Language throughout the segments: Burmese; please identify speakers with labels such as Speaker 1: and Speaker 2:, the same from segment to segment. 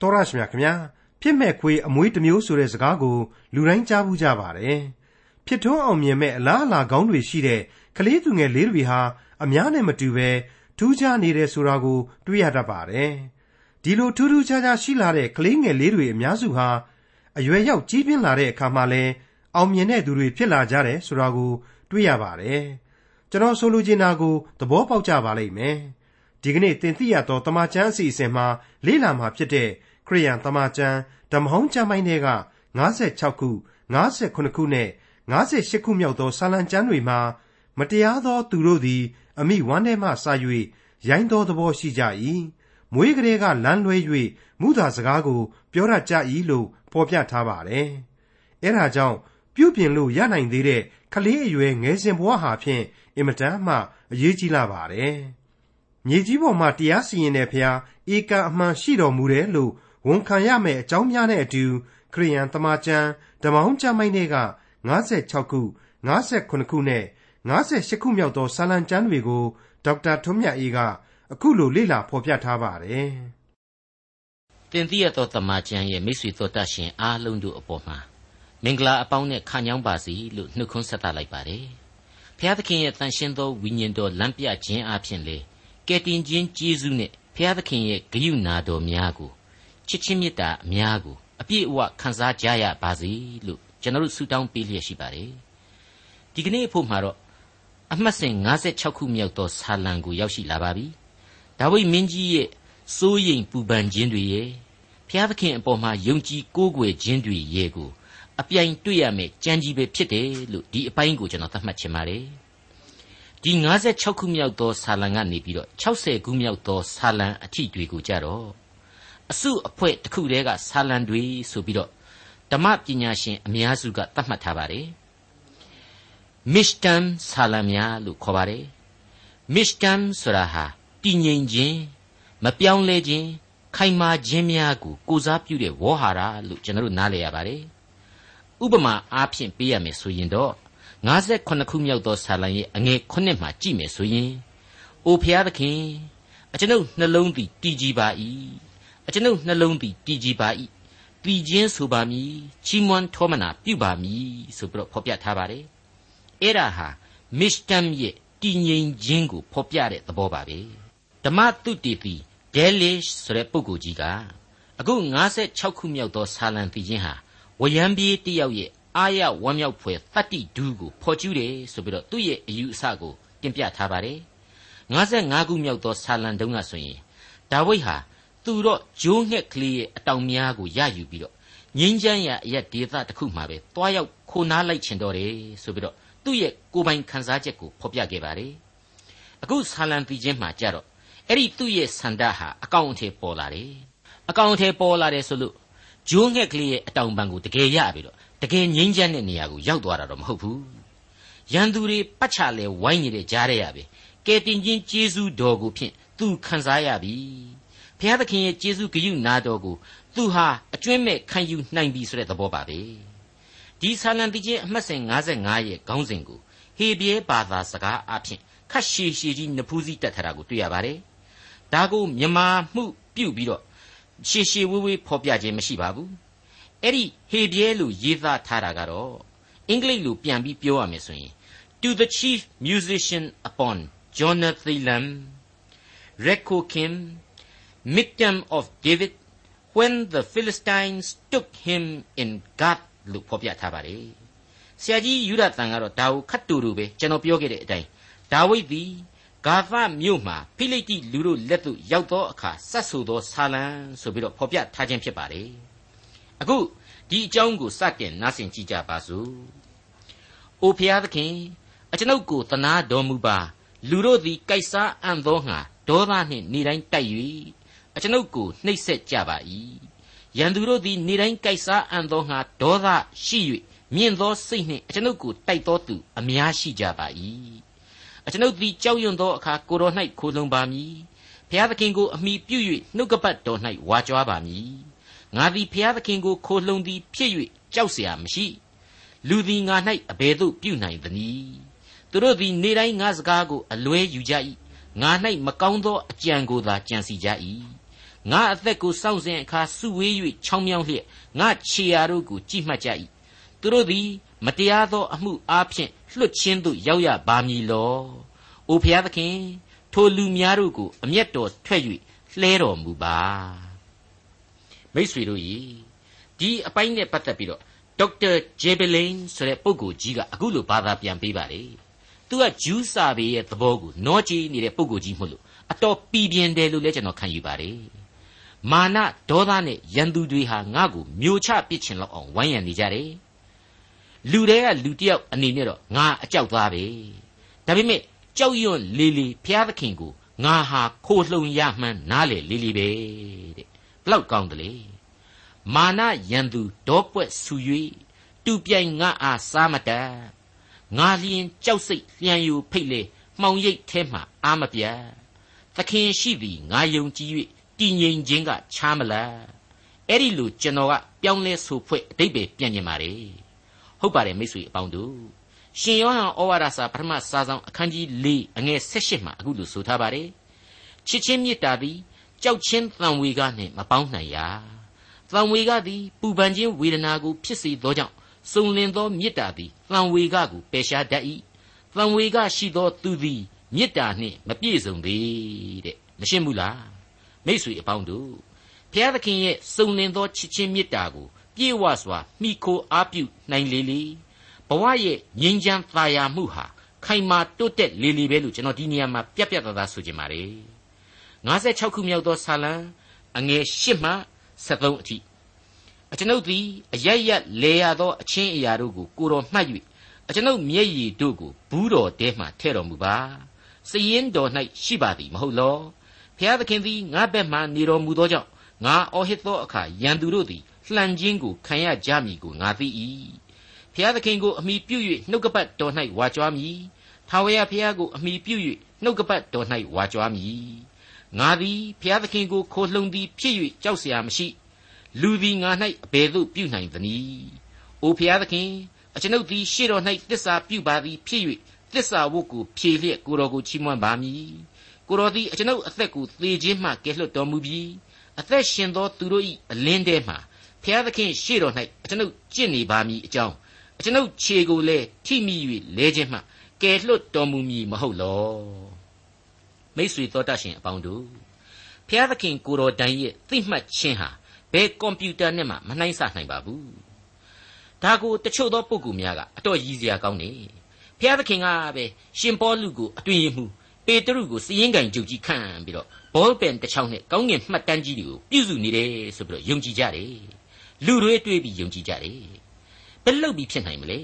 Speaker 1: တော်ရရှိမြခင်ဗျာဖြစ်မဲ့ခွေအမွေးတစ်မျိုးဆိုတဲ့စကားကိုလူတိုင်းကြားဘူးကြပါတယ်ဖြစ်ထွန်းအောင်မြင်မဲ့အလားအလာကောင်းတွေရှိတဲ့ကလေးသူငယ်လေးတွေဟာအများနဲ့မတူပဲထူးခြားနေတယ်ဆိုတာကို တွေ့ရတတ်ပါတယ်ဒီလိုထူးထူးခြားခြားရှိလာတဲ့ကလေးငယ်လေးတွေအများစုဟာအရွယ်ရောက်ကြီးပြင်းလာတဲ့အခါမှာလဲအောင်မြင်တဲ့သူတွေဖြစ်လာကြတယ်ဆိုတာကို တွေ့ရပါတယ်ကျွန်တော်ဆိုလိုချင်တာကိုသဘောပေါက်ကြပါလိမ့်မယ် ဒီကနေ့သင်သိရသောတမန်ကျမ်းအစီအစဉ်မှာလေ့လာမှာဖြစ်တဲ့ခရိယန်တမန်ကျမ်းဓမ္မဟောင်းကျမ်းပိုင်းတွေက56ခု58ခုနဲ့58ခုမြောက်သောစာလံကျမ်းတွေမှာမတရားသောသူတို့သည် အမိဝမ်းထဲမှစာ၍ရိုင်းသောသဘောရှိကြ၏မွေးကလေးကလမ်းလွဲ၍မူသာစကားကို ပြောရကြ၏လို့ဖော်ပြထားပါတယ်အဲဒါကြောင့်ပြုပြင်လို့ရနိုင်သေးတဲ့ကလေးအရွယ်ငယ်စဉ်ဘဝဟာဖြင့်အင်မတန်မှအရေးကြီးလာပါတယ် မြေကြီးပေါ်မှာတရားစီရင်တဲ့ဖျားဧကအမှန်ရှိတော်မူတယ်လို့ဝန်ခံရမယ့်အကြောင်းများနဲ့အတူခရိယန်တမန်ကျမ်းဓမ္မဟောင်းကျမ်းပိုင်းတွေက56ခု58ခုနဲ့58ခုမြောက်သောစာလံကျမ်းတွေကိုဒေါက်တာထွန်းမြတ်အေးကအခုလိုလေ့လာဖော်ပြထားပါတယ်။
Speaker 2: တင်သိရသောတမန်ကျမ်းရဲ့မိတ်ဆွေတော်တတ်ရှင်အားလုံးတို့အပေါ်မှာမင်္ဂလာအပေါင်းနဲ့ခါညောင်းပါစီလို့နှုတ်ခွန်းဆက်သလိုက်ပါတယ်။ဖျားသခင်ရဲ့တန်ရှင်းသောဝိညာဉ်တော်လမ်းပြခြင်းအပြင်လေ ကယ်တင်ခြင်းကျေးဇူးနဲ့ဖျားသခင်ရဲ့ဂရုဏာတော်များကိုချစ်ချင်းမေတ္တာအများကိုအပြည့်အဝခံစားကြရပါစေလို့ကျွန်တော်ဆုတောင်းပေးလျက်ရှိပါတယ်ဒီကနေ့အဖို့မှာတော့အမှတ်စဉ်56ခုမြောက်သောဆာလံကိုရောက်ရှိလာပါပြီဒါဝိမင်းကြီးရဲ့စိုးရိမ်ပူပန်ခြင်းတွေရဲ့ဖျားသခင်အပေါ်မှာယုံကြည်ကိုးကွယ်ခြင်းတွေရဲ့ကိုအပြိုင်တွေ့ရမယ်ကြံကြီးပဲဖြစ်တယ်လို့ဒီအပိုင်းကိုကျွန်တော်သတ်မှတ်ချင်ပါတယ် ဒီ56ခုမြောက်သောဆာလံကနေပြီးတော့60ခုမြောက်သောဆာလံအထီတွေကိုကြတော့အစုအဖွဲ့တစ်ခုတည်းကဆာလံတွေဆိုပြီးတော့ဓမ္မပညာရှင်အများစုကသတ်မှတ်ထားပါတယ်မစ္စတမ်ဆာလံများလို့ခေါ်ပါတယ်မစ္စတမ်ဆိုတာဟာတည်ငြိမ်ခြင်းမပြောင်းလဲခြင်းခိုင်မာခြင်းများကိုကိုစားပြုတဲ့ဝေါ်ဟာရလို့ကျွန်တော်တို့နားလည်ရပါတယ်ဥပမာအားဖြင့်ပေးရမယ်ဆိုရင်တော့ 58ခုမြောက်သောဆာလံရဲ့အငယ်9မှာကြည့်မယ်ဆိုရင်အိုဖျားသခင်အကျွန်ုပ်နှလုံးသည်တည်ကြည်ပါ၏အကျွန်ုပ်နှလုံးသည်တည်ကြည်ပါ၏တည်ခြင်းဆိုပါမည်ချီးမွမ်းထောမနာပြုပါမည်ဆိုပြီးတော့ဖော်ပြထားပါတယ်အဲ့ဒါဟာမစ္စတမ်ရဲ့တည်ငြိမ်ခြင်းကိုဖော်ပြတဲ့သဘောပါပဲဓမ္မတုတေပီဒဲလစ်ဆိုတဲ့ပုဂ္ဂိုလ်ကြီးကအခု56ခုမြောက်သောဆာလံတည်ခြင်းဟာဝယံပြေးတယောက်ရဲ့ အာရဝမ်းမြောက်ဖွယ်တတ္တိဒူးကိုဖော်ကျူးတယ်ဆိုပြီးတော့သူ့ရဲ့အယူအဆကိုတင်ပြထားပါတယ်55ခုမြောက်သောဆာလံတုန်းကဆိုရင်ဒါဝိဒ်ဟာသူတော့ဂျိုးငှက်ကလေးရဲ့အတောင်များကိုရယူပြီးတော့ငင်းချမ်းရအရက်ဒေသတစ်ခုမှာပဲတွားရောက်ခိုနားလိုက်ချင်တော့တယ်ဆိုပြီးတော့သူ့ရဲ့ကိုယ်ပိုင်ခံစားချက်ကိုဖော်ပြခဲ့ပါတယ်အခုဆာလံတီချင်းမှာကြတော့အဲ့ဒီသူ့ရဲ့ဆန္ဒဟာအကောင့်အထည်ပေါ်လာတယ်အကောင့်အထည်ပေါ်လာတယ်ဆိုလို့ဂျိုးငှက်ကလေးရဲ့အတောင်ပံကိုတကယ်ရပြီးတော့ တကယ်ငင်းချမ်းတဲ့နေရာကိုရောက်သွားတာတော့မဟုတ်ဘူးရန်သူတွေပတ်ချလဲဝိုင်းနေတဲ့ကြားရရပဲကဲတင်ချင်းကျေးဇူးတော်ကိုဖြင့်သူခံစားရပြီဘုရားသခင်ရဲ့ကျေးဇူးဂရုနာတော်ကိုသူဟာအကျွင့်မဲ့ခံယူနိုင်ပြီဆိုတဲ့သဘောပါပဲဒီဆာလံတိချင်းအမှတ်စဉ်55ရဲ့ခေါင်းစဉ်ကိုဟေဘရဲဘာသာစကားအဖြစ်ခတ်ရှည်ရှည်ကြီးနဖူးစည်းတက်ထားတာကိုတွေ့ရပါတယ်ဒါကိုမြမာမှုပြုတ်ပြီးတော့ရှည်ရှည်ဝေးဝေးဖော်ပြခြင်းမရှိပါဘူး အဲ့ဒီဟေဘရဲလို့ရေးသားထားတာကတော့အင်္ဂလိပ်လိုပြန်ပြီးပြောရမယ်ဆိုရင် to the chief musician upon Jonathan Rekokim Michtam of David when the Philistines took him in Gath လို့ဖော်ပြထားပါတယ်။ဆရာကြီးယူရတန်ကတော့ဒါကိုခတ်တူတူပဲကျွန်တော်ပြောခဲ့တဲ့အတိုင်းဒါဝိဒ်သည်ဂါသမြို့မှာဖိလိတိလူတို့လက်သို့ရောက်သောအခါစတ်ဆူသောဆာလံဆိုပြီးတော့ဖော်ပြထားခြင်းဖြစ်ပါတယ်။ အခုဒီအကြောင်းကိုစတင်နားဆင်ကြည့်ကြပါစို့။အိုဖျားသခင်အကျွန်ုပ်ကိုတနာတော်မူပါလူတို့သည်ကြိုက်စားအံ့သောငါဒေါသနှင့်နေတိုင်းတိုက်၍အကျွန်ုပ်ကိုနှိပ်စက်ကြပါ၏ရန်သူတို့သည်နေတိုင်းကြိုက်စားအံ့သောငါဒေါသရှိ၍မြင့်သောစိတ်နှင့်အကျွန်ုပ်ကိုတိုက်သောသူအများရှိကြပါ၏အကျွန်ုပ်သည်ကြောက်ရွံ့သောအခါကိုတော်၌ခိုလုံပါမည်ဖျားသခင်ကိုအမိပြု၍နှုတ်ကပတ်တော်၌ဝါကြွားပါမည် ငါသည်ဖျားသခင်ကိုခိုလုံသည်ဖြစ်၍ကြောက်เสียမရှိလူသည်ငါ၌အဘယ်သို့ပြုနိုင်သနည်းသူတို့သည်နေတိုင်းငါစကားကိုအလွဲယူကြ၏ငါ၌မကောင်းသောအကြံကိုသာကြံစီကြ၏ ငါအသက်ကိုစောင့်စဉ်အခါစုဝေး၍ချောင်းမြောင်းလျက်ငါခြေရာတို့ကိုကြိမှတ်ကြ၏သူတို့သည်မတရားသောအမှုအားဖြင့်လွတ်ချင်းသို့ရောက်ရပါမည်လော။အိုဖျားသခင် ထိုလူများတို့ကိုအမျက်တော်ထွက်၍လှဲတော်မူပါ မိတ်ဆွေတို့ဤဒီအပိုင်းနဲ့ပတ်သက်ပြီးတော့ဒေါက်တာဂျေဘလင်းဆိုတဲ့ပုဂ္ဂိုလ်ကြီးကအခုလိုဘာသာပြန်ပေးပါလေသူကဂျူးစာပေရဲ့သဘောကိုနောကြည့်နေတဲ့ပုဂ္ဂိုလ်ကြီးမဟုတ်လို့အတော်ပီပြင်းတယ်လို့လည်းကျွန်တော်ခံယူပါတယ်မာနဒေါသနဲ့ရန်သူတွေဟာငါ့ကိုမျိုးချပစ်ချင်လောက်အောင်ဝိုင်းရံနေကြတယ်လူတွေကလူတယောက်အနေနဲ့တော့ငါအကြောက်သားပဲဒါပေမဲ့ကြောက်ရွံ့လေလေဘုရားသခင်ကိုငါဟာခိုလှုံရမှန်းနားလေလေလေပဲတဲ့ဘ လောက်ကောင်းတယ်လေမာနယံသူဒေါပွက်ဆူ၍တူပြိုင်ငါအားစားမတတ်ငါလျင်ကြောက်စိတ်လျံယူဖိတ်လေမှောင်ရိပ်ထဲမှအာမပြတ်သခင်ရှိသည်ငါယုံကြည်၍တည်ငြိမ်ခြင်းကချားမလားအဲ့ဒီလိုကျွန်တော်ကပြောင်းလဲဆိုဖွဲ့အတိတ်ပဲပြန်ကျင်ပါလေဟုတ်ပါတယ်မိတ်ဆွေအပေါင်းတို့ရှင်ယောဟန်ဩဝါဒစာပထမစာဆောင်အခန်းကြီး၄အငယ်၁၈မှာအခုလိုဆိုထားပါတယ်ချစ်ချင်းမေတ္တာသည် ကြောက်ချင်းတန်ဝေကနှင့်မပေါင်းနိုင်ရာတန်ဝေကသည်ပူပန်ခြင်းဝေဒနာကိုဖြစ်စေသောကြောင့်စုံလင်သောမေတ္တာသည်တန်ဝေကကိုပယ်ရှားတတ်၏တန်ဝေကရှိသောသူသည်မေတ္တာနှင့်မပြည့်စုံသေးတဲ့မရှင်းဘူးလားမိတ်ဆွေအပေါင်းတို့ဘုရားသခင်ရဲ့စုံလင်သောချစ်ချင်းမေတ္တာကိုပြေဝစွာမိခိုအားပြုနိုင်လေလေဘဝရဲ့ငြိမ်းချမ်းသာယာမှုဟာခိုင်မာတိုးတက်လေလေပဲလို့ကျွန်တော်ဒီနေရာမှာပြက်ပြက်သားသားဆိုချင်ပါတယ် 56ခုမြောက်သောဆာလံအငယ်8မှ73အထိအကျွန်ုပ်သည်အရရလေရသောအချင်းအရာတို့ကိုကိုတော်မှတ်၍အကျွန်ုပ်မျက်ရည်တို့ကိုဘူးတော်တဲမှထဲ့တော်မူပါစည်ရင်တော်၌ရှိပါသည်မဟုတ်လောဖျားသခင်သည်ငါဘက်မှနေတော်မူသောကြောင့်ငါအော်ဟစ်သောအခါရန်သူတို့သည်လှန်ခြင်းကိုခံရကြမည်ကိုငါသိ၏ဖျားသခင်ကိုအမိပြု၍နှုတ်ကပတ်တော်၌ဝါကြွားမည်ထာဝရဘုရားကိုအမိပြု၍နှုတ်ကပတ်တော်၌ဝါကြွားမည် ငါသည်ဖျားသခင်ကိုခိုလှုံသည်ဖြစ်၍ကြောက်เสียမရှိလူသည်ငါ၌အဘယ်သို့ပြုနိုင်သနည်းအိုဖျားသခင်အကျွန်ုပ်သည်ရှေ့တော်၌တစ္ဆာပြုပါသည်ဖြစ်၍တစ္ဆာဝတ်ကိုဖြေလျက်ကိုတော်ကိုချီးမွမ်းပါမည်ကိုတော်သည်အကျွန်ုပ်အသက်ကိုသေခြင်းမှကယ်လွတ်တော်မူပြီးအသက်ရှင်သောသူတို့၏အလင်းထဲမှဖျားသခင်ရှေ့တော်၌အကျွန်ုပ်ကျင့်နေပါမည်အကြောင်းအကျွန်ုပ်ခြေကိုလည်းထိမိ၍လဲခြင်းမှကယ်လွတ်တော်မူမည်မဟုတ်လော မိတ်ဆွေတော်တတ်ရှင်အပေါင်းတို့ဖျားသခင်ကိုတော်တိုင်ရဲ့သိမှတ်ခြင်းဟာဘယ်ကွန်ပျူတာနဲ့မှမနှိုင်းဆနိုင်ပါဘူးဒါကိုတချို့သောပုဂ္ဂိုလ်များကအတော့ရည်စရာကောင်းနေဖျားသခင်ကပဲရှင်ပေါလုကိုအတွင်ရမှုပေတရုကိုစည်ရင်ကင်ကြုတ်ကြီးခန့်ပြီးတော့ဘောပင်တစ်ချောင်းနဲ့ကောင်းငင်မှတ်တမ်းကြီးတွေကိုပြုစုနေတယ်ဆိုပြီးတော့ယုံကြည်ကြတယ်လူတွေတွေးပြီးယုံကြည်ကြတယ်ဘယ်လောက်ပြီးဖြစ်နိုင်မလဲ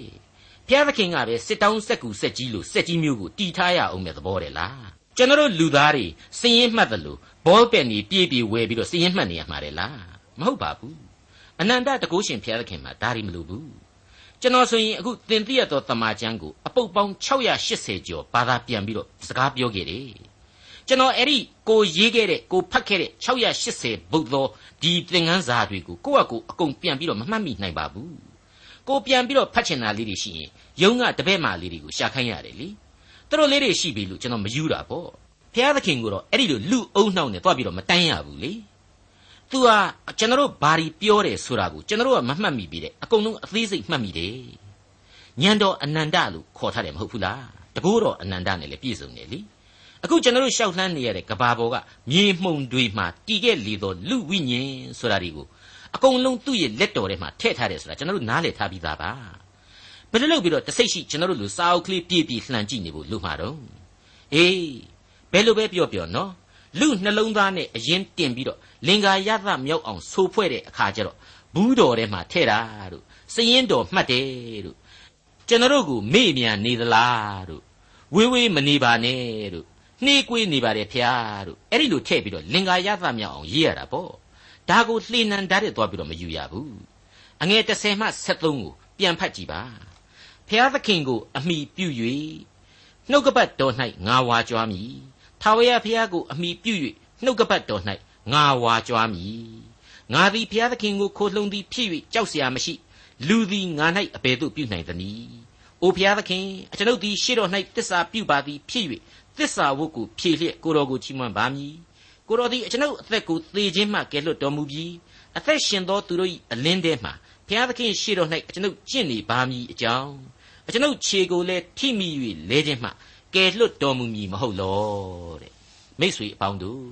Speaker 2: ဘုရားသခင်ကပဲစစ်တောင်းဆက်ကူဆက်ကြီးလို့ဆက်ကြီးမျိုးကိုတီထားရအောင်မဲ့သဘောတယ်လား ကျွန်တော်လူသားတွေစည်ရင်မှတ်တယ်လို့ဘောပင်ကြီးပြေးပြေးဝဲပြီးတော့စည်ရင်မှတ်နေရမှာတယ်လားမဟုတ်ပါဘူးအနန္တတကုရှင်ဘုရားသခင်မှာဒါရီမလိုဘူးကျွန်တော်ဆိုရင်အခုသင်သိရသောတမန်ကျမ်းကိုအပုပ်ပေါင်း680ကျော်ဘာသာပြန်ပြီးတော့စကားပြောခဲ့တယ်ကျွန်တော်အဲ့ဒီကိုရေးခဲ့တဲ့ကိုဖတ်ခဲ့တဲ့680ဘုတ်သောဒီသင်ခန်းစာတွေကိုကိုယ့်အကူအကုန်ပြန်ပြီးတော့မမှတ်မိနိုင်ပါဘူးကိုပြန်ပြီးတော့ဖတ်ချင်တာလေးတွေရှိရင်ယုံကတပည့်မာလေးတွေကိုရှာခိုင်းရတယ်လေ သူတို့လေးတွေရှိပြီလို့ကျွန်တော်မယူတာပေါ့ဖျားသခင်ကိုတော့အဲ့ဒီလိုလူအုံနှောင်းနဲ့တွားပြီးတော့မတန်းရဘူးလေသူဟာကျွန်တော်တို့ဘာဒီပြောတယ်ဆိုတာကိုကျွန်တော်တို့ကမမှတ်မိပြီတဲ့အကုန်လုံးအသေးစိတ်မှတ်မိတယ်ညံတော်အနန္တလို့ခေါ်ထားတယ်မဟုတ်ဘူးလားတကူတော့အနန္တနဲ့လည်းပြည့်စုံတယ်လေအခုကျွန်တော်တို့ရှောက်လှမ်းနေရတဲ့ကဘာပေါ်ကမြေမှုန်တွေမှာတည်ခဲ့လေသောလူဝိညာဉ်ဆိုတာဒီကိုအကုန်လုံးသူ့ရဲ့လက်တော်ထဲမှာထည့်ထားတယ်ဆိုတာကျွန်တော်တို့နားလည်ထားပြီးသားပါ ဘယ်လိုလုပ်ပြီးတော့တစိတ်ရှိကျွန်တော်တို့လူစာအုပ်ကလေးပြည့်ပြည့်လှန်ကြည့်နေဖို့လိုမှာတော့အေးဘယ်လိုပဲပြောပြောနော်လူနှလုံးသားနဲ့အရင်တင်ပြီးတော့လင်္ကာရသမြောက်အောင်ဆိုဖွဲ့တဲ့အခါကျတော့ဘူးတော်ထဲမှာထဲ့တာတို့စရင်တော်မှတ်တယ်တို့ကျွန်တော်တို့ကိုမေ့မြန်နေသလားတို့ဝေးဝေးမနေပါနဲ့တို့နှေးကွေးနေပါတယ်ဖျားတို့အဲ့ဒီလိုထည့်ပြီးတော့လင်္ကာရသမြောက်အောင်ရေးရတာပေါ့ဒါကိုလှေနံဓာတ်တဲ့သွားပြီးတော့မယူရဘူးအငယ်30မှ73ကိုပြန်ဖတ်ကြည့်ပါ ဖျားသခင်ကိုအမိပြု၍နှုတ်ကပတ်တော်၌ငါဝါကြွားမည်ထာဝရဘုရားကိုအမိပြု၍နှုတ်ကပတ်တော်၌ငါဝါကြွားမည်ငါသည်ဘုရားသခင်ကိုခိုလှုံသည်ဖြစ်၍ကြောက်เสียမရှိ လူသည်ငါ၌အဘယ်သို့ပြုနိုင်သနည်းအိုဘုရားသခင်အကျွန်ုပ်သည်ရှေ့တော်၌တစ္ဆာပြုပါသည်ဖြစ်၍သစ္စာဝတ်ကိုဖြည့်လျက်ကိုတော်ကိုချီးမွမ်းပါမည် ကိုတော်သည်ကျွန်ုပ်အသက်ကိုသေခြင်းမှကယ်လွတ်တော်မူပြီးအသက်ရှင်သောသူတို့၏အလင်းထဲမှဘုရားသခင်ရှေ့တော်၌ကျွန်ုပ်ကျင့်နေပါမည်အကြောင်း ကျွန်ုပ်ခြေကိုလည်းထိမိ၍လဲခြင်းမှကယ်လွတ်တော်မူမည်မဟုတ်လောတဲ့မိတ်ဆွေအပေါင်းတို့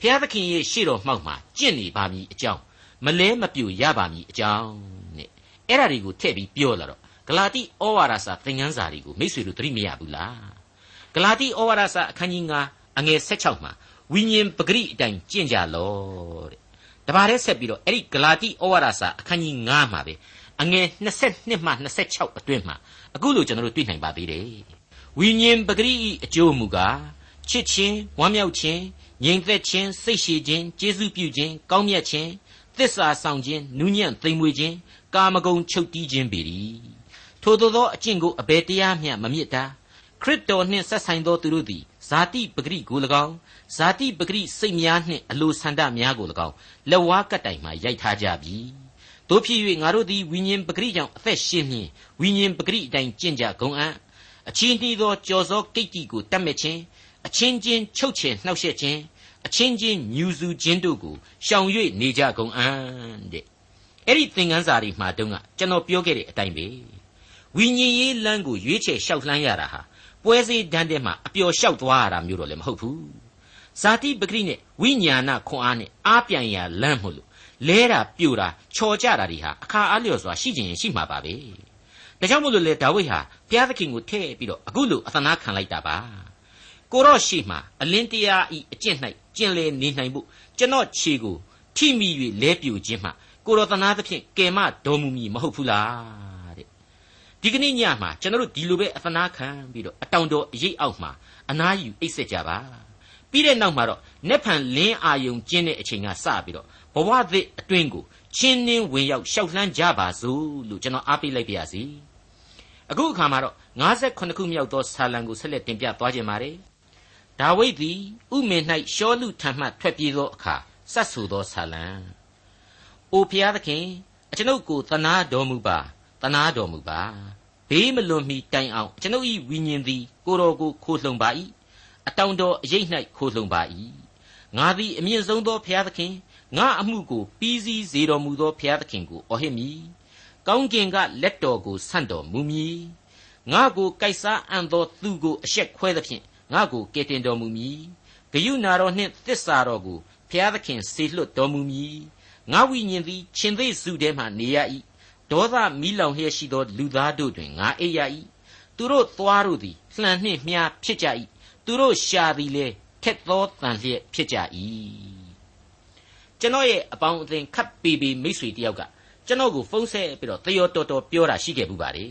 Speaker 2: ဘုရားသခင်ရဲ့ရှေ့တော်မှောက်မှာကျင့်နေပါမည်အကြောင်းမလဲမပြူရပါမည်အကြောင်းနဲ့အဲ့ဒါတွေကိုထည့်ပြီးပြောလာတော့ဂလာတိဩဝါဒစာသင်ခန်းစာတွေကိုမိတ်ဆွေတို့သတိမရဘူးလားဂလာတိဩဝါဒစာအခန်းကြီး9အငယ်16မှာဝိညာဉ်ပဂရိအတိုင်းကျင့်ကြလောတဲ့တပါးတည်းဆက်ပြီးတော့အဲ့ဒီဂလာတိဩဝါဒစာအခန်းကြီး9မှာပဲအငယ်22မှ26အတွင်းမှာ အခုလိုကျွန်တော်တို့တွေ့နိုင်ပါသေးတယ်ဝိညာဉ်ပဂရိအကျိုးမူကားချစ်ခြင်းဝမ်းမြောက်ခြင်းငြိမ်သက်ခြင်းစိတ်ရှည်ခြင်းကျေးဇူးပြုခြင်းကောင်းမြတ်ခြင်းသစ္စာဆောင်ခြင်းနူးညံ့သိမ်မွေ့ခြင်းကာမဂုဏ်ချုပ်တီးခြင်းပေ၏ထိုသို့သောအကျင့်ကိုအဘယ်တရားမျှမမြစ်တာခရစ်တော်နှင့်ဆက်ဆိုင်သောသူတို့သည်ဇာတိပဂရိကို၎င်းဇာတိပဂရိစိတ်များနှင့်အလိုဆန္ဒများကို၎င်းလက်ဝါးကတိုင်မှရိုက်ထားကြပြီ တို့ဖြစ်၍ငါတို့သည်ဝိညာဉ်ပဂရိကြောင့်အသက်ရှင်မြင်ဝိညာဉ်ပဂရိအတိုင်းကျင့်ကြကုန်အံ့အချင်းနှီးသောကြော်စောကိတ်တီကိုတတ်မဲ့ခြင်းအချင်းချင်းချုပ်ချယ်နှောက်ယှက်ခြင်းအချင်းချင်းညူစုခြင်းတို့ကိုရှောင်၍နေကြကုန်အံ့တဲ့အဲ့ဒီသင်ခန်းစာတွေမှာတုန်းကကျွန်တော်ပြောခဲ့တဲ့အတိုင်းပဲဝိညာဉ်ရေးလမ်းကိုရွေးချယ်လျှောက်လှမ်းရတာဟာပွဲစည်းတန်းတဲ့မှာအပျော်လျှောက်သွားရတာမျိုးတော့လည်းမဟုတ်ဘူးဇာတိပဂရိနဲ့ဝိညာဏခွန်အားနဲ့အားပြန်ရလမ်းမို့လို့ လဲတာပြိုတာချော်ကြတာတွေဟာအခါအားလျော်စွာရှိခြင်းရှိမှာပါပဲဒါကြောင့်မို့လို့လေဒါဝိဒ်ဟာဘုရားသခင်ကိုထည့်ပြီးတော့အခုလိုအသနာခံလိုက်တာပါကိုရော့ရှိမှအလင်းတရားဤအကျင့်၌ကျင်လေနေနိုင်ဖို့ကျွန်တော်ခြေကိုထိမိ၍လဲပြိုခြင်းမှကိုရောသနာသဖြင့်ကယ်မတော်မူမည်မဟုတ်ဘူးလားတဲ့ဒီကနေ့ညမှာကျွန်တော်တို့ဒီလိုပဲအသနာခံပြီးတော့အတောင်တော်အရေးအောက်မှာအနားယူအိတ်ဆက်ကြပါပြီးတဲ့နောက်မှာတော့နက်ဖန်လင်းအာယုံကျင်းတဲ့အချိန်ကစပြီးတော့ ဘဝသစ်အတွင်းကိုချင်းနှင်းဝင်ရောက်ရှောက်လှမ်းကြပါစို့လို့ကျွန်တော်အားပေးလိုက်ပါရစေအခုအခါမှာတော့58ခုမြောက်သောဆာလံကိုဆက်လက်တင်ပြသွားခြင်းပါတယ်ဒါဝိဒ်သည်ဥမင်၌ရှောလူထံမှထွက်ပြေးသောအခါစတ်ဆူသောဆာလံ။အိုဖျားသခင်အကျွန်ုပ်ကိုတနာတော်မူပါတနာတော်မူပါဘေးမလွန်မီတိုင်အောင်အကျွန်ုပ်၏ဝိညာဉ်သည်ကိုတော်ကိုခိုးလှုံပါ၏အတောင်တော်အရေး၌ခိုးလှုံပါ၏ငါသည်အမြင့်ဆုံးသောဖျားသခင် ငါအမှုကိုပြီးစည်းစေတော်မူသောဖျားသခင်ကိုအော်ဟစ်မည်ကောင်းကင်ကလက်တော်ကိုဆန့်တော်မူမည်ငါကိုကြိုက်စားအံ့သောသူကိုအရှက်ခွဲသဖြင့်ငါကိုကယ်တင်တော်မူမည်ဂယုနာတော်နှင့်သစ္စာတော်ကိုဖျားသခင်စေလွတ်တော်မူမည်ငါဝိညာဉ်သည်ရှင်သေးစုထဲမှနေရ၏ဒေါသမီးလောင်လျက်ရှိသောလူသားတို့တွင်ငါအိပ်ရ၏သူတို့သွားတို့သည်လှန်နှင့်မြားဖြစ်ကြ၏သူတို့ရှာသည်လည်းထက်သောတန်လျက်ဖြစ်ကြ၏ ကျွန်တော်ရဲ့အပေါင်းအသင်းခပ်ပေပေမိတ်ဆွေတယောက်ကကျွန်တော်ကိုဖုန်းဆက်ပြီးတော့တယောတော်တော်ပြောတာရှိခဲ့ဘူးပါလေ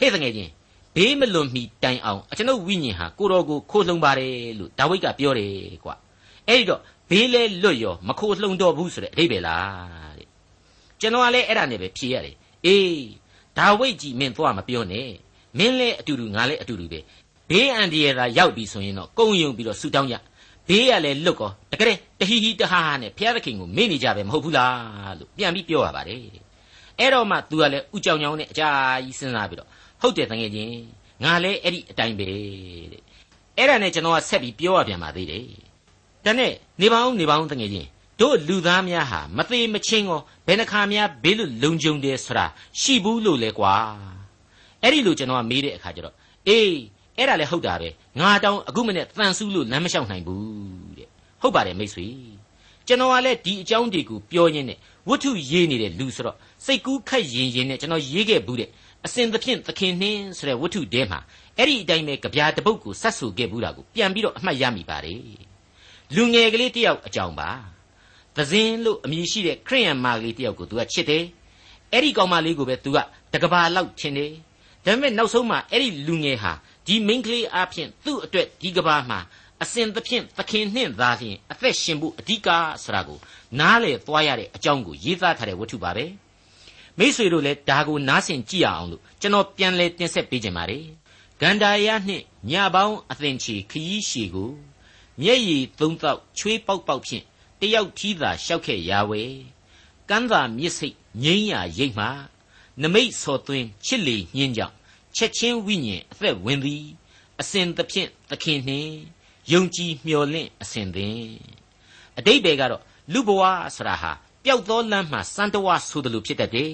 Speaker 2: ဟဲ့တငယ်ချင်းဘေးမလွန်မီတိုင်အောင်ကျွန်ုပ်ဝိညာဉ်ဟာကိုတော်ကိုခိုးလှုံပါတယ်လို့ဒါဝိဒ်ကပြောတယ်ကွာအဲ့ဒီတော့ဘေးလဲလွတ်ရောမခိုးလှုံတော့ဘူးဆိုတဲ့အဓိပ္ပာယ်လားတဲ့ကျွန်တော်ကလည်းအဲ့ဒါနဲ့ပဲဖြေရတယ်အေးဒါဝိဒ်ကြီးမင်းသွားမပြောနဲ့မင်းလည်းအတူတူငါလည်းအတူတူပဲဘေးအန္တရာယ်သာရောက်ပြီဆိုရင်တော့ကုံယုံပြီးတော့ဆူတောင်းကြ ဘေးကလည်းလွတ်ကောတကယ်တဟီဟီတဟာဟာနဲ့ဘုရားသခင်ကိုမေ့နေကြပဲမဟုတ်ဘူးလားလို့ပြန်ပြီးပြောရပါတယ်အဲ့တော့မှ तू ကလည်းဥကြောင်ကြောင်နဲ့အကြာကြီးစဉ်းစားပြီးတော့ဟုတ်တယ်တကယ်ချင်းငါလည်းအဲ့ဒီအတိုင်းပဲတဲ့အဲ့ဒါနဲ့ကျွန်တော်ကဆက်ပြီးပြောရပြန်ပါသေးတယ်ဒါနဲ့နေပါအောင်နေပါအောင်တကယ်ချင်းတို့လူသားများဟာမသေးမချင်းကောဘယ်နှခါများဘေးလွတ်လုံခြုံတယ်ဆိုတာရှိဘူးလို့လဲကွာအဲ့ဒီလိုကျွန်တော်ကမေးတဲ့အခါကျတော့အေးအဲ့ဒါလည်းဟုတ်တာပဲ ငါတောင်အခုမနဲ့တန်ဆူးလို့လမ်းမလျှောက်နိုင်ဘူးတဲ့ဟုတ်ပါတယ်မိတ်ဆွေကျွန်တော်ကလည်းဒီအကြောင်းတွေကိုပြောရင်းနဲ့ဝတ္ထုရေးနေတဲ့လူဆိုတော့စိတ်ကူးခတ်ရင်ရင်နဲ့ကျွန်တော်ရေးခဲ့ဘူးတဲ့အစဉ်သဖြင့်သခင်နှင်းဆိုတဲ့ဝတ္ထုတဲမှာအဲ့ဒီအတိုင်းပဲကြပြာတပုတ်ကိုဆက်ဆူခဲ့ဘူးတာကိုပြန်ပြီးတော့အမှတ်ရမိပါတယ်လူငယ်ကလေးတယောက်အကြောင်းပါသဇင်လို့အမည်ရှိတဲ့ခရိယန်မကလေးတယောက်ကိုသူကချစ်တယ်အဲ့ဒီကောင်မလေးကိုပဲသူကတကဘာလောက်ချင်တယ်ဒါပေမဲ့နောက်ဆုံးမှအဲ့ဒီလူငယ်ဟာ ဒီမိန်းကလေးအဖြစ်သူ့အတွက်ဒီကဘာမှာအစဉ်သဖြင့်သခင်နှင့်သာလျှင်အသက်ရှင်ဖို့အဓိကဆိုတာကိုနားလေသွားရတဲ့အကြောင်းကိုရေးသားထားတဲ့ဝတ္ထုပါပဲမိษွေတို့လည်းဒါကိုနားဆင်ကြည့်ရအောင်လို့ကျွန်တော်ပြန်လဲတင်ဆက်ပေးခြင်းပါတယ်ဂန္ဓာယနှင့်ညပေါင်းအသင်ချီခရီးရှည်ကိုမျက်ရည်သုံးသောက်ချွေးပေါက်ပေါက်ဖြင့်တယောက်ထီးသာရှောက်ခဲ့ရာဝဲကမ်းသာမြစ်စိတ်ငိမ့်ရရိတ်မှနမိတ်စော်သွင်းချစ်လေညင်းကြောင့် ချက်ချင်းဝိညာဉ်အသက်ဝင်သည်အစဉ်သဖြင့်သခင်နှင့်ယုံကြည်မျှော်လင့်အစဉ်သင်အတိတ်ပဲကတော့လူဘဝဆိုတာဟာပျောက်သောလမ်းမှစံတဝါဆိုတယ်လို့ဖြစ်တတ်တယ်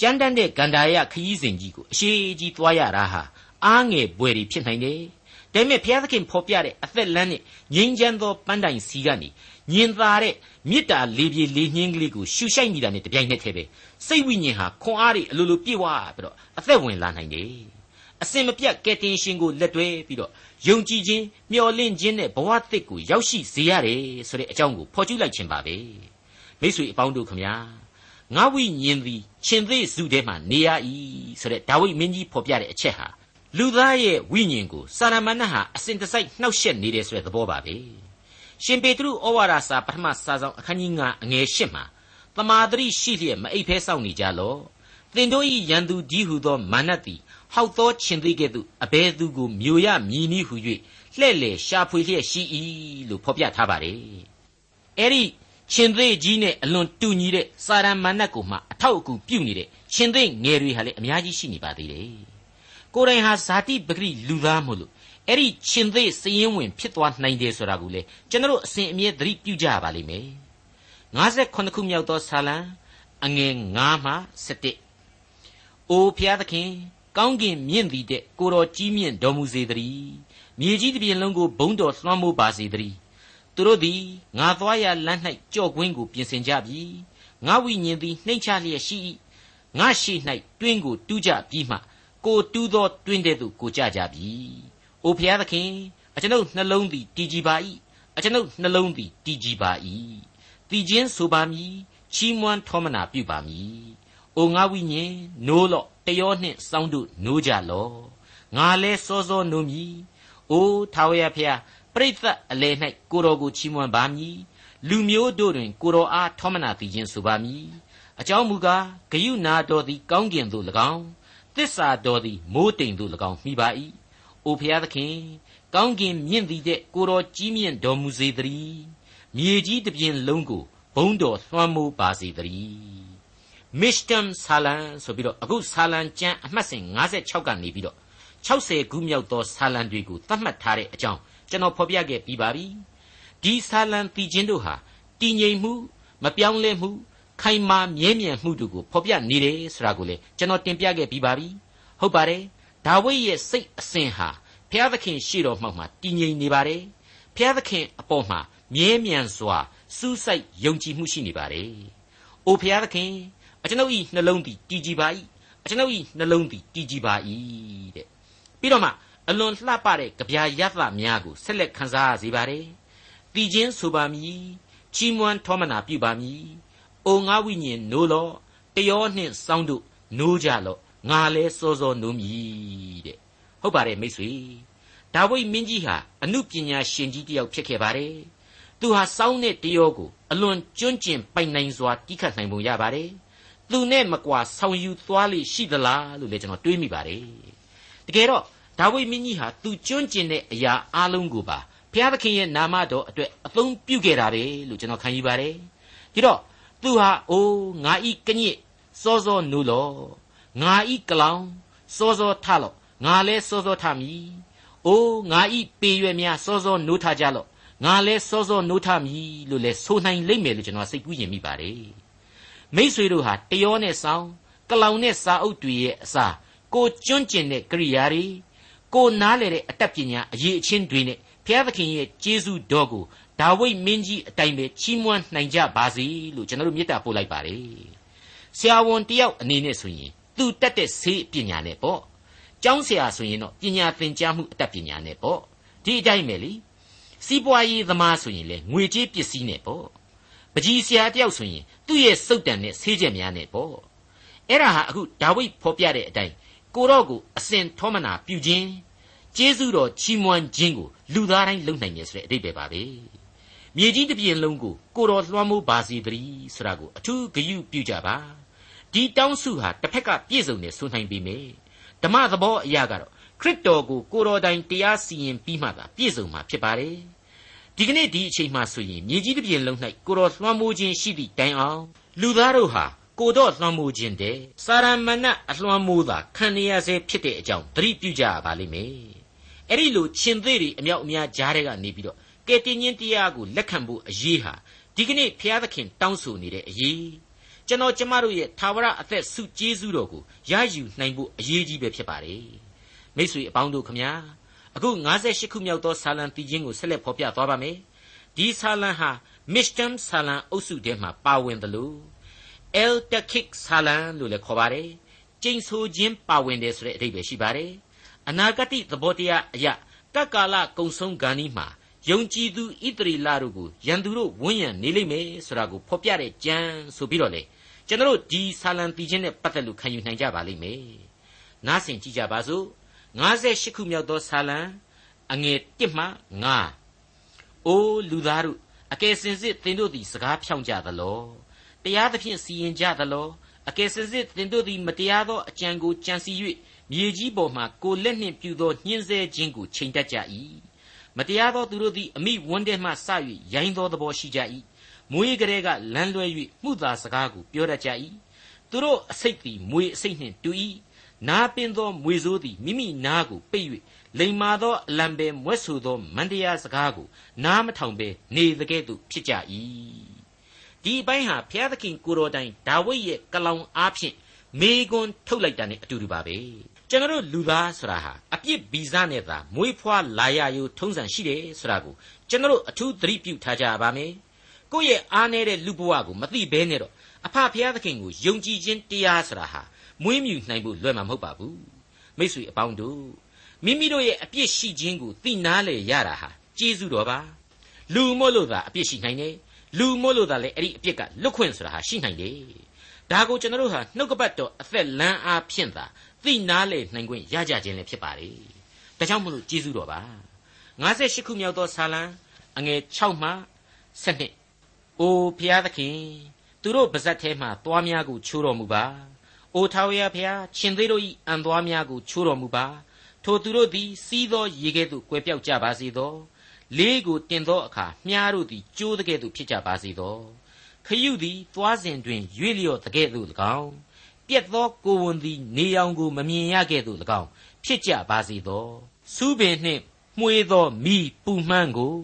Speaker 2: ကြမ်းတမ်းတဲ့ဂန္ဓာရခရီးစဉ်ကြီးကိုအရှိကြီးသွားရတာဟာအားငယ်ပွေတွေဖြစ်နိုင်တယ် ဒါပေမဲ့ဘုရားသခင်ဖော်ပြတဲ့အသက်လမ်းနဲ့ငြိမ်းချမ်းသောပန်းတိုင်စီကနေညင်သာတဲ့မေတ္တာလေးပြေလေးနှင်းကလေးကိုရှူရှိုက်နေတာနဲ့တပြိုင်နက်တည်းပဲစိတ်ဝိညာဉ်ဟာခွန်အားတွေအလိုလိုပြည့်ဝပြီးတော့အသက်ဝင်လာနိုင်တယ်အစင်မပြတ်ကယ်တင်ရှင်ကိုလက်တွဲပြီးတော့ယုံကြည်ခြင်းမျှော်လင့်ခြင်းနဲ့ဘဝသစ်ကိုရောက်ရှိစေရတယ်ဆိုတဲ့အကြောင်းကိုဖော်ကျူးလိုက်ခြင်းပါပဲမိတ်ဆွေအပေါင်းတို့ခမညာငါဝိညာဉ်သည်ရှင်သေးစုထဲမှာနေရ၏ဆိုတဲ့ဒါဝိမင်းကြီးဖော်ပြတဲ့အချက်ဟာ လူသားရဲ့ဝိညာဉ်ကိုစာရမဏေဟာအစဉ်တစိုက်နှောက်ယှက်နေတယ်ဆိုတဲ့သဘောပါပဲရှင်ပေတရုဩဝါဒစာပထမစာဆောင်အခန်းကြီး9အငယ်8မှာတမာတရိရှိလျက်မအိပ်ဖဲစောင့်နေကြလော့သင်တို့၏ရန်သူကြီးဟုသောမာနသည်ဟောက်သောခြင်းသေးကဲ့သို့အဘဲသူကိုမျိုးရမြည်နည်းဟု၍လှဲ့လေရှာဖွေလျက်ရှိ၏လို့ဖော်ပြထားပါတယ်အဲ့ဒီရှင်သေးကြီးနဲ့အလွန်တူညီတဲ့စာရမဏတ်ကိုမှအထောက်အကူပြုနေတဲ့ရှင်သေးငယ်တွေဟာလည်းအများကြီးရှိနေပါသေးတယ် ကိုယ်တိုင်ဟာဇာတိပဂရိလူသားမို့လို့အဲ့ဒီရှင်သေးစည်ရင်ဝင်ဖြစ်သွားနိုင်တယ်ဆိုတာကိုလေကျွန်တော်အစဉ်အမြဲသတိပြုကြရပါလိမ့်မယ်58ခုမြောက်သောဆာလံအငယ်9မှ17အိုဖျားသခင်ကောင်းကင်မြင့်သည်တဲ့ကိုတော်ကြီးမြင့်တော်မူစေတည်းမြေကြီးတစ်ပြင်လုံးကိုဘုံတော်လွှမ်းမိုးပါစေတည်းသူတို့သည်ငါသွားရလမ်း၌ကြော့ကွင်းကိုပြင်ဆင်ကြပြီငါဝိညာဉ်သည်နှိမ့်ချလျက်ရှိ၏ငါရှိ၌တွင်းကိုတူးကြပြီးမှ ကိုတူးသောတွင်းတဲ့သို့ကိုကြကြပြီအိုဖျားသခင်အကျွန်ုပ်နှလုံးသည်တည်ကြည်ပါ၏အကျွန်ုပ်နှလုံးသည်တည်ကြည်ပါ၏တည်ခြင်းဆိုပါမည်ချီးမွမ်းထောမနာပြုပါမည်အိုငါဝိညာဉ်နိုးလော့တယောနှင့်စောင်းတို့နိုးကြလော့ငါလဲစောစောနိုးမည်အိုထာဝရဖျားပရိသတ်အလယ်၌ကိုတော်ကိုချီးမွမ်းပါမည်လူမျိုးတို့တွင်ကိုတော်အားထောမနာသိခြင်းဆိုပါမည်အကြောင်းမူကားဂယုနာတော်သည်ကောင်းကင်သို့၎င်း သစ္စာတော်သည်မိုးတိမ်သို့၎င်းမိပါ၏အိုဖျားသခင်ကောင်းကင်မြင့်သည်တဲ့ကိုတော်ကြီးမြင့်တော်မူစေတည်းမြေကြီးတစ်ပြင်လုံးကိုဘုံတော်လွှမ်းမိုးပါစေတည်းမစ္စတမ်ဆာလန်ဆိုပြီးတော့အခုဆာလန်ကျမ်းအမှတ်စဉ်56ကနေပြီးတော့60ခုမြောက်သောဆာလံတွေကိုသတ်မှတ်ထားတဲ့အကြောင်းကျွန်တော်ဖော်ပြခဲ့ပြီးပါပြီဒီဆာလံတည်ခြင်းတို့ဟာတည်ငြိမ်မှုမပြောင်းလဲမှု ခိုင်မာမြဲမြံမှုတို့ကိုဖော်ပြနေတယ်ဆိုတာကိုလေကျွန်တော်တင်ပြခဲ့ပြီးပါပြီဟုတ်ပါတယ်ဒါဝိဒ်ရဲ့စိတ်အစဉ်ဟာဘုရားသခင်ရှေ့တော်မှောက်မှာတည်ငြိမ်နေပါတယ်ဘုရားသခင်အပေါ်မှာမြဲမြံစွာစူးစိုက်ယုံကြည်မှုရှိနေပါတယ်အိုဘုရားသခင်အကျွန်ုပ်ဤနှလုံးသည်တည်ကြည်ပါ၏အကျွန်ုပ်ဤနှလုံးသည်တည်ကြည်ပါ၏တဲ့ပြီးတော့မှအလွန်လှပတဲ့ကြပြာရသများကိုဆက်လက်ခန်းစားရစေပါတယ်တည်ခြင်းဆိုပါမည်ချီးမွမ်းထောမနာပြုပါမည် အိုငါဝိညာဉ်နိုးလော့တယောနှင့်စောင်းတို့နိုးကြလော့ငါလဲစောစောနိုးမည်တဲ့ဟုတ်ပါတယ်မိတ်ဆွေဒါဝိဒ်မင်းကြီးဟာအမှုပညာရှင်ကြီးတစ်ယောက်ဖြစ်ခဲ့ပါတယ်သူဟာစောင်းတဲ့တယောကိုအလွန်ကျွန့်ကျင်ပိုင်နိုင်စွာတီးခတ်နိုင်ပုံရပါတယ်သူနဲ့မကွာဆောင်ယူသွားလိရှိသလားလို့လည်းကျွန်တော်တွေးမိပါတယ်တကယ်တော့ဒါဝိဒ်မင်းကြီးဟာသူကျွန့်ကျင်တဲ့အရာအလုံးကိုပါဘုရားသခင်ရဲ့နာမတော်အတွက်အသုံးပြုခဲ့တာတယ်လို့ကျွန်တော်ခံယူပါတယ်ဒီတော့ သူဟာအိုးငါဤကညစ်စောစောနုလောငါဤကလောင်စောစောထလောငါလဲစောစောထမည်အိုးငါဤပေရွယ်များစောစောနိုးထကြလောငါလဲစောစောနိုးထမည်လို့လဲဆိုနိုင်လိမ့်မယ်လို့ကျွန်တော်စိတ်ကူးရင်မိပါတယ်မိษွေတို့ဟာတယောနဲ့ဆောင်ကလောင်နဲ့စာအုပ်တွေရဲ့အစားကိုကျွန့်ကျင်တဲ့ကရိယာတွေကိုနားလေတဲ့အတတ်ပညာအရေးအချင်းတွေနဲ့ဘုရားသခင်ရဲ့ကျေးဇူးတော်ကို ဒါဝိဒ်မင်းကြီးအတိုင်းပဲချီးမွမ်းနိုင်ကြပါစေလို့ကျွန်တော်တို့မေတ္တာပို့လိုက်ပါတယ်ဆရာဝန်တယောက်အနေနဲ့ဆိုရင်သူတက်တဲ့ဆေးပညာနဲ့ပေါ့ကျောင်းဆရာဆိုရင်တော့ပညာသင်ကြားမှုအတတ်ပညာနဲ့ပေါ့ဒီအတိုင်းပဲလေစီးပွားရေးသမားဆိုရင်လေငွေကြေးပစ္စည်းနဲ့ပေါ့ပကြီးဆရာတယောက်ဆိုရင်သူ့ရဲ့စုတ်တန်နဲ့ဆေးချက်များနဲ့ပေါ့အဲ့ဒါဟာအခုဒါဝိဒ်ဖော်ပြတဲ့အတိုင်းကိုတော့ကိုအစဉ်ထောမနာပြုခြင်းကျေးဇူးတော်ချီးမွမ်းခြင်းကိုလူသားတိုင်းလုပ်နိုင်ရဆိုတဲ့အတိတ်ပဲပါပဲ မြေကြီးတစ်ပြင်လုံးကိုကိုတော်လွှမ်းမိုးပါစေတည်းဆိုတာကိုအထူးဂရုပြုကြပါဒီတောင်းစုဟာတစ်ဖက်ကပြည့်စုံနေဆိုနိုင်ပြီမေဓမ္မသဘောအရာကတော့ခရစ်တော်ကိုကိုတော်တိုင်တရားစီရင်ပြီးမှသာပြည့်စုံမှာဖြစ်ပါတယ်ဒီကနေ့ဒီအချိန်မှဆိုရင်မြေကြီးတစ်ပြင်လုံး၌ကိုတော်လွှမ်းမိုးခြင်းရှိသည့်တိုင်အောင်လူသားတို့ဟာကိုတော့လွှမ်းမိုးခြင်းတဲ့စာရမဏအလွှမ်းမိုးတာခံရရစေဖြစ်တဲ့အကြောင်းသတိပြုကြရပါလိမ့်မယ်အဲ့ဒီလိုရှင်သေးတွေအမြောက်အများကြားတဲ့ကနေပြီးတော့ ကယ်တင်ရှင်တရားကိုလက်ခံဖို့အရေးဟာဒီကနေ့ဘုရားသခင်တောင်းဆိုနေတဲ့အရေးကျွန်တော်ကျမတို့ရဲ့သာဝရအသက်ဆုကျေးဇူးတော်ကိုရယူနိုင်ဖို့အရေးကြီးပဲဖြစ်ပါတယ်မိတ်ဆွေအပေါင်းတို့ခမညာအခု58ခုမြောက်သောဆာလံတည်ခြင်းကိုဆက်လက်ဖော်ပြသွားပါမယ်ဒီဆာလံဟာ Mishtam ဆာလံအုပ်စုထဲမှာပါဝင်တယ်လို့ El Takik ဆာလံလို့လည်းခေါ်ပါတယ်ကျိန်ဆိုခြင်းပါဝင်တယ်ဆိုတဲ့အဓိပ္ပာယ်ရှိပါတယ်အနာဂတိသဘောတရားအရာကကာလကုံဆုံးဂန်ဒီမှာ ယုံကြည်သူဣတရီလာတို့ကိုရန်သူတို့ဝန်းရံနေလိမ့်မယ်ဆိုတာကိုဖော်ပြတဲ့ကြံဆိုပြီးတော့လေကျွန်တော်တို့ဒီဆာလံတီချင်းနဲ့ပတ်သက်လို့ခံယူနိုင်ကြပါလိမ့်မယ်။နားဆင်ကြည့်ကြပါစို့58ခုမြောက်သောဆာလံအငယ်1မှ9အိုးလူသားတို့အကယ်စင်စစ်သင်တို့သည်စကားဖြောင့်ကြသလောတရားသဖြင့်စီရင်ကြသလောအကယ်စင်စစ်သင်တို့သည်မတရားသောအကြံကိုကြံစီ၍မြေကြီးပေါ်မှကိုလက်နှင့်ပြုသောညှင်းဆဲခြင်းကိုချိန်တတ်ကြ၏ မတရားသောသူတို့သည်အမိဝန်းထဲမှစ၍ရိုင်းသောသဘောရှိကြ၏မွေးကလေးကလမ်းလွဲ၍မှုသာစကားကိုပြောတတ်ကြ၏သူတို့အစိတ်သည်မွေအစိတ်နှင့်တူ၏နာပင်သောမွေဆိုးသည်မိမိနားကိုပိတ်၍လိမ္မာသောအလံပဲမွဲ့ဆိုသောမန္တရားစကားကိုနားမထောင်ဘဲနေသကဲ့သို့ဖြစ်ကြ၏ဒီအပိုင်းဟာဘုရားသခင်ကိုတော်တိုင်ဒါဝိဒ်ရဲ့ကလောင်အားဖြင့်မေကွန်းထုတ်လိုက်တာနဲ့အတူတူပါပဲ ကျွန်တော်လူသားဆိုတာဟာအပြစ်ဗီဇနဲ့သာမွေးဖွားလာရယူထုံးစံရှိတယ်ဆိုတာကိုကျွန်တော်အထူးသတိပြုထားကြပါမယ်ကိုယ့်ရဲ့အားနည်းတဲ့လူဘဝကိုမသိဘဲနဲ့တော့အဖဖျားသခင်ကိုယုံကြည်ခြင်းတရားဆိုတာဟာမွေးမြူနိုင်ဖို့လွယ်မှာမဟုတ်ပါဘူးမိတ်ဆွေအပေါင်းတို့မိမိတို့ရဲ့အပြစ်ရှိခြင်းကိုသိနာလေရတာဟာကျေးဇူးတော်ပါလူမို့လို့သာအပြစ်ရှိနိုင်တယ်လူမို့လို့သာလေအဲ့ဒီအပြစ်ကလွတ်ခွင့်ဆိုတာဟာရှိနိုင်တယ်ဒါကိုကျွန်တော်တို့ဟာနှုတ်ကပတ်တော်အသက်လန်းအားဖြင့်သာ သိနာလေနိုင်ခွင့်ရကြခြင်းလည်းဖြစ်ပါလေဒါကြောင့်မလို့ကျေးဇူးတော်ပါ58ခုမြောက်သောဆာလံအငယ်6မှ7အိုဖျားသခင်သူတို့ပါဇက်ထဲမှသွားများကိုချိုးတော်မူပါအိုထာဝရဖျားရှင်သေးတို့၏အံသွားများကိုချိုးတော်မူပါထိုသူတို့သည်စီးသောရေကဲ့သို့ကွယ်ပြောက်ကြပါစေသောလေးကိုတင်သောအခါမြားတို့သည်ကျိုးတဲ့ကဲ့သို့ဖြစ်ကြပါစေသောခရုသည်သွားစဉ်တွင်ရွေ့လျော့တဲ့ကဲ့သို့၎င်း ပြက်သောကိုဝန်သည်နေရောင်ကိုမမြင်ရကဲ့သို့၎င်းဖြစ်ကြပါစေသောစူးပင်နှင့်မှွေသောမိပူမှန်းကို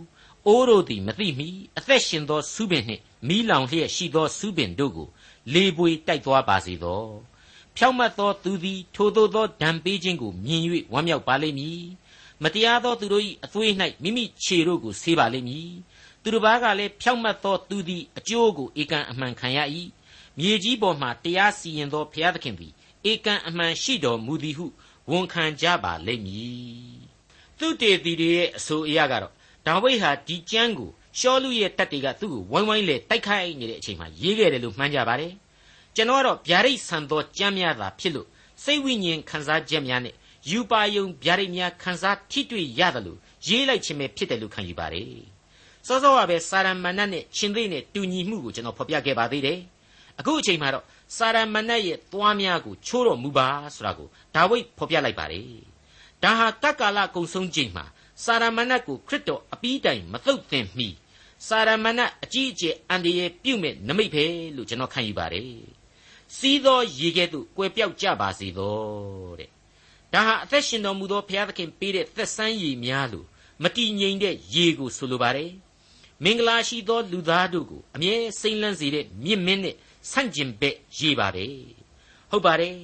Speaker 2: အိုးတို့သည်မသိမီအသက်ရှင်သောစုပင်နှင့်မိလောင်လျက်ရှိသောစုပင်တို့ကိုလေပွေတိုက်သွားပါစေသောဖြောင့်မတ်သောသူသည်ထိုသို့သောဒဏ်ပေးခြင်းကိုမြင်၍ဝမ်းမြောက်ပါလိမ့်မည်မတရားသောသူတို့၏အသွေး၌မိမိခြေတို့ကိုဆေးပါလိမ့်မည်သူတစ်ပါးကလည်းဖြောင့်မတ်သောသူသည်အကျိုးကိုဧကန်အမှန်ခံရ၏ မြေကြီးပေါ်မှတရားစီရင်သောဘုရားသခင်သည်ဧကန်အမှန်ရှိတော်မူသည်ဟုဝန်ခံကြပါလိမ့်မည်သူတေတီတွေရဲ့အဆိုအရကတော့ဒါဝိဒ်ဟာဒီကျမ်းကိုရှောလူရဲ့တပ်တွေကသူ့ကိုဝိုင်းဝိုင်းလေတိုက်ခိုက်နေတဲ့အချိန်မှာရေးခဲ့တယ်လို့မှန်းကြပါတယ်ကျွန်တော်ကတော့ဗျာဒိတ်ဆန်သောကြမ်းများသာဖြစ်လို့စိတ်ဝိညာဉ်ခံစားချက်များနဲ့ယူပါယုံဗျာဒိတ်များခံစားထိတွေ့ရတယ်လို့ရေးလိုက်ခြင်းပဲဖြစ်တယ်လို့ခံယူပါတယ်စောစောကပဲစာရမဏတ်နဲ့ရှင်သိနဲ့တူညီမှုကိုကျွန်တော်ဖော်ပြခဲ့ပါသေးတယ် အခုအချိန်မှာတော့စာရမဏတ်ရဲ့သွားများကိုချိုးတော်မူပါဆိုတာကိုဒါဝိဒ်ဖော်ပြလိုက်ပါတယ်ဒါဟာတက္ကာလကုံဆုံးချိန်မှာစာရမဏတ်ကိုခရစ်တော်အပီးတိုင်မသုတ်သင်မီစာရမဏတ်အကြီးအကျယ်အန္တရာယ်ပြုမဲ့နမိတ်ပဲလို့ကျွန်တော်ခံယူပါတယ်စီးသောရေကဲ့သို့ကွယ်ပြောက်ကြပါစေသောတဲ့ဒါဟာအသက်ရှင်တော်မူသောဘုရားသခင်ပေးတဲ့သက်ဆန်းရည်များလို့မတည်ငြိမ်တဲ့ရေကိုဆိုလိုပါတယ်မင်္ဂလာရှိသောလူသားတို့ကိုအမြဲစိမ့်လန်းစေတဲ့မြင့်မင်းနဲ့ ဆန့်ကျင်ဘက်ရေပါပဲဟုတ်ပါတယ်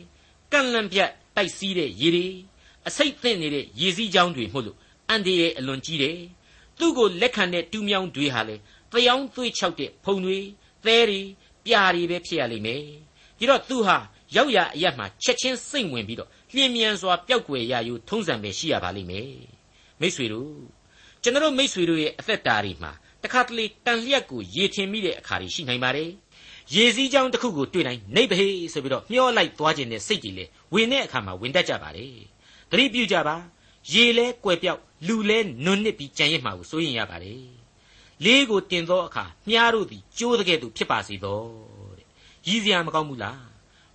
Speaker 2: ကန့်လန့်ပြတ်တိုက်စီးတဲ့ရေတွေအစိတ်သင့်နေတဲ့ရေစည်းကြောင်းတွေမို့လို့အန်ဒီရဲ့အလွန်ကြီးတယ်သူ့ကိုလက်ခံတဲ့တူးမြောင်းတွေဟာလေတယောင်းသွေးချောက်တဲ့ဖုံတွေသဲတွေပြာတွေပဲဖြစ်ရလိမ့်မယ်ဒီတော့သူဟာရောက်ရအရမှချက်ချင်းစိတ်ဝင်ပြီးတော့လျင်မြန်စွာပျောက်ကွယ်ရယူထုံးစံပဲရှိရပါလိမ့်မယ်မိษွေတို့ကျွန်တော်မိษွေတို့ရဲ့အသက်တာတွေမှာတခါတလေတန်လျက်ကိုရေထင်မိတဲ့အခါတွေရှိနိုင်ပါတယ် ရေစည်းကြောင်းတစ်ခုကိုတွေ့တိုင်းနေပဟေဆိုပြီးတော့မျောလိုက်သွားခြင်းနဲ့စိတ်ကြီးလေဝင်တဲ့အခါမှာဝင်တတ်ကြပါလေသတိပြုကြပါရေလဲကွယ်ပြောက်လူလဲနွန်နစ်ပြီးကြံရစ်မှာကိုစိုးရင်ရပါတယ်လေးကိုတင်သောအခါမြားတို့သည်ကျိုးတဲ့ကဲ့သို့ဖြစ်ပါစေသောတဲ့ရည်စရာမကောင်းဘူးလား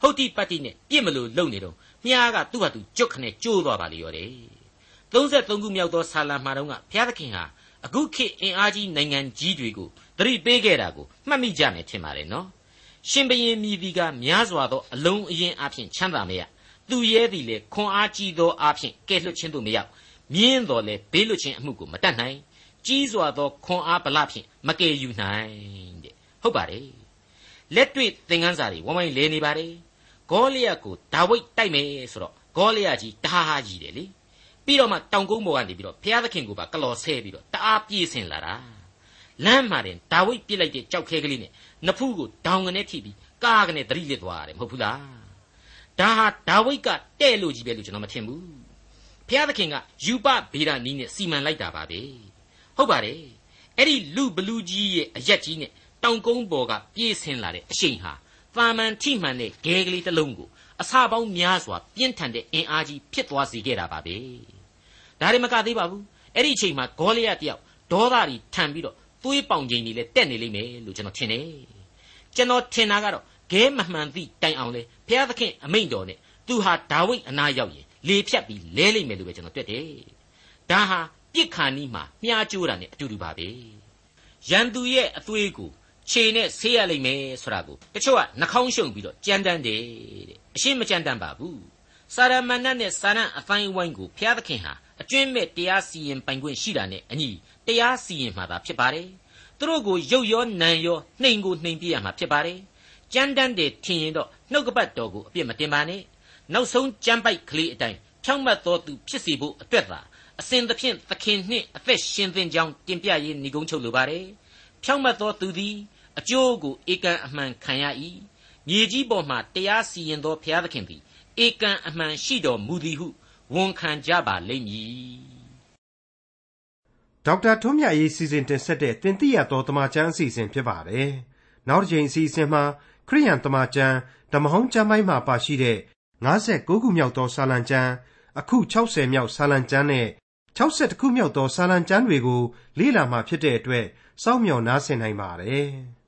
Speaker 2: ဟုတ်တိပတ်တိနဲ့ပြစ်မလို့လုံနေတော့မြားကသူ့ဟာသူကြွတ်ခနဲ့ကျိုးသွားပါလေရောတဲ့33ခုမြောက်သောဆာလံမှာတော့ဘုရားသခင်ဟာအခုခေတ်အင်အားကြီးနိုင်ငံကြီးတွေကိုသတိပေးခဲ့တာကိုမှတ်မိကြမယ်ထင်ပါတယ်နော် ရှင်ဘရင်မြည်ဒီကများစွာသောအလုံးအရင်အဖြစ်ချမ်းသာမရသူရဲသည်လေခွန်အားကြီးသောအဖြစ်ကဲ့လွတ်ခြင်းသို့မရောက်မြင်းတော်လေဘေးလွတ်ခြင်းအမှုကိုမတတ်နိုင်ကြီးစွာသောခွန်အားဗလဖြင့်မကယ်ယူနိုင်တဲ့ဟုတ်ပါတယ်လက်တွေ့သင်ခန်းစာတွေဝိုင်းဝိုင်းလဲနေပါတယ်ဂေါလိယကိုဒါဝိဒ်တိုက်မယ်ဆိုတော့ဂေါလိယကြီးတဟားဟားကြီးတယ်လေပြီးတော့မှတောင်ကုန်းပေါ်ကနေပြီးတော့ဘုရားသခင်ကိုပါကလော်ဆဲပြီးတော့တအားပြေးဆင်လာတာလမ်းမှာတင်ဒါဝိဒ်ပြစ်လိုက်တဲ့ကြောက်ခဲကလေးနဲ့ နဖူးကိုဒေါင်ကနေထိပြီးကားကနေသတိလစ်သွားတယ်မဟုတ်ဘူးလားဒါဟာဒါဝိဒ်ကတဲ့လို့ကြီးပဲလို့ကျွန်တော်မထင်ဘူးဘုရားသခင်ကယူပဗေဒနီးနဲ့စီမံလိုက်တာပါပဲဟုတ်ပါတယ်အဲ့ဒီလူဘလူးကြီးရဲ့အရက်ကြီးနဲ့တောင်ကုန်းပေါ်ကပြေးဆင်းလာတဲ့အရှိန်ဟာသာမန်ထိမှန်တဲ့ဂဲကလေးတစ်လုံးကိုအစာပေါင်းများစွာပြင်းထန်တဲ့အင်အားကြီးဖြစ်သွားစေခဲ့တာပါပဲဒါတွေမကသေးပါဘူးအဲ့ဒီအချိန်မှာဂေါလိယတယောက်ဒေါသတွေထန်ပြီးတော့ သွေးပေါင်ချိန်တွေလည်းတက်နေလိမ့်မယ်လို့ကျွန်တော်ထင်တယ်ကျွန်တော်ထင်တာကတော့ဂဲမမှန်သည့်တိုင်အောင်လေဘုရားသခင်အမိန့်တော်နဲ့သူဟာဒါဝိဒ်အနာရောက်ရင်လေဖြတ်ပြီးလဲလိမ့်မယ်လို့ပဲကျွန်တော်တွေ့တယ်ဒါဟာပြစ်ခါနီးမှာမြားကြိုးတာနဲ့အတူတူပါပဲရန်သူရဲ့အသွေးကိုခြေနဲ့ဆေးရလိမ့်မယ်ဆိုတာကိုတချို့ကနှာခေါင်းရှုံပြီးတော့ကြမ်းတမ်းတယ်တဲ့အရှင်းမကြမ်းတမ်းပါဘူးစာရမဏတ်နဲ့စာရန်အတိုင်းဝိုင်းကိုဘုရားသခင်ဟာ အကျွင့်မဲ့တရားစီရင်ပိုင်ခွင့်ရှိတာနဲ့အညီတရားစီရင်မှာသာဖြစ်ပါတယ်သူတို့ကိုရုပ်ရောနံရောနှိမ်ကိုနှိမ်ပြရမှာဖြစ်ပါတယ်ကြမ်းတမ်းတယ်ထင်ရင်တော့နှုတ်ကပတ်တော်ကိုအပြစ်မတင်ပါနဲ့နောက်ဆုံးကြမ်းပိုက်ကလေးအတိုင်းဖြောင့်မတ်တော်သူဖြစ်စီဖို့အတွက်သာအစဉ်သဖြင့်သခင်နှင့်အသက်ရှင်သင်ကြောင်းတင်ပြရေးဏိကုံးချုပ်လိုပါတယ်ဖြောင့်မတ်တော်သူသည်အကျိုးကိုဧကန်အမှန်ခံရ၏မြေကြီးပေါ်မှတရားစီရင်သောဘုရားသခင်သည်ဧကန်အမှန်ရှိတော်မူသည်ဟု ဝန်ခံကြပါလိမ့်မည်
Speaker 1: ဒေါက်တာထွန်းမြတ်ရေးစီစဉ်တင်ဆက်တဲ့တင်ပြရတော်တမချန်းအစီအစဉ်ဖြစ်ပါတယ်နောက်တစ်ချိန်အစီအစဉ်မှာခရိယန်တမချန်းဓမ္မဟောင်းကျမ်းပိုင်းမှာပါရှိတဲ့59ခုမြောက်သောစာလံကျမ်းအခု60မြောက်စာလံကျမ်းနဲ့62ခုမြောက်သောစာလံကျမ်းတွေကိုလေ့လာမှဖြစ်တဲ့အတွက်စောင့်မျှော်နားဆင်နိုင်ပါတယ်။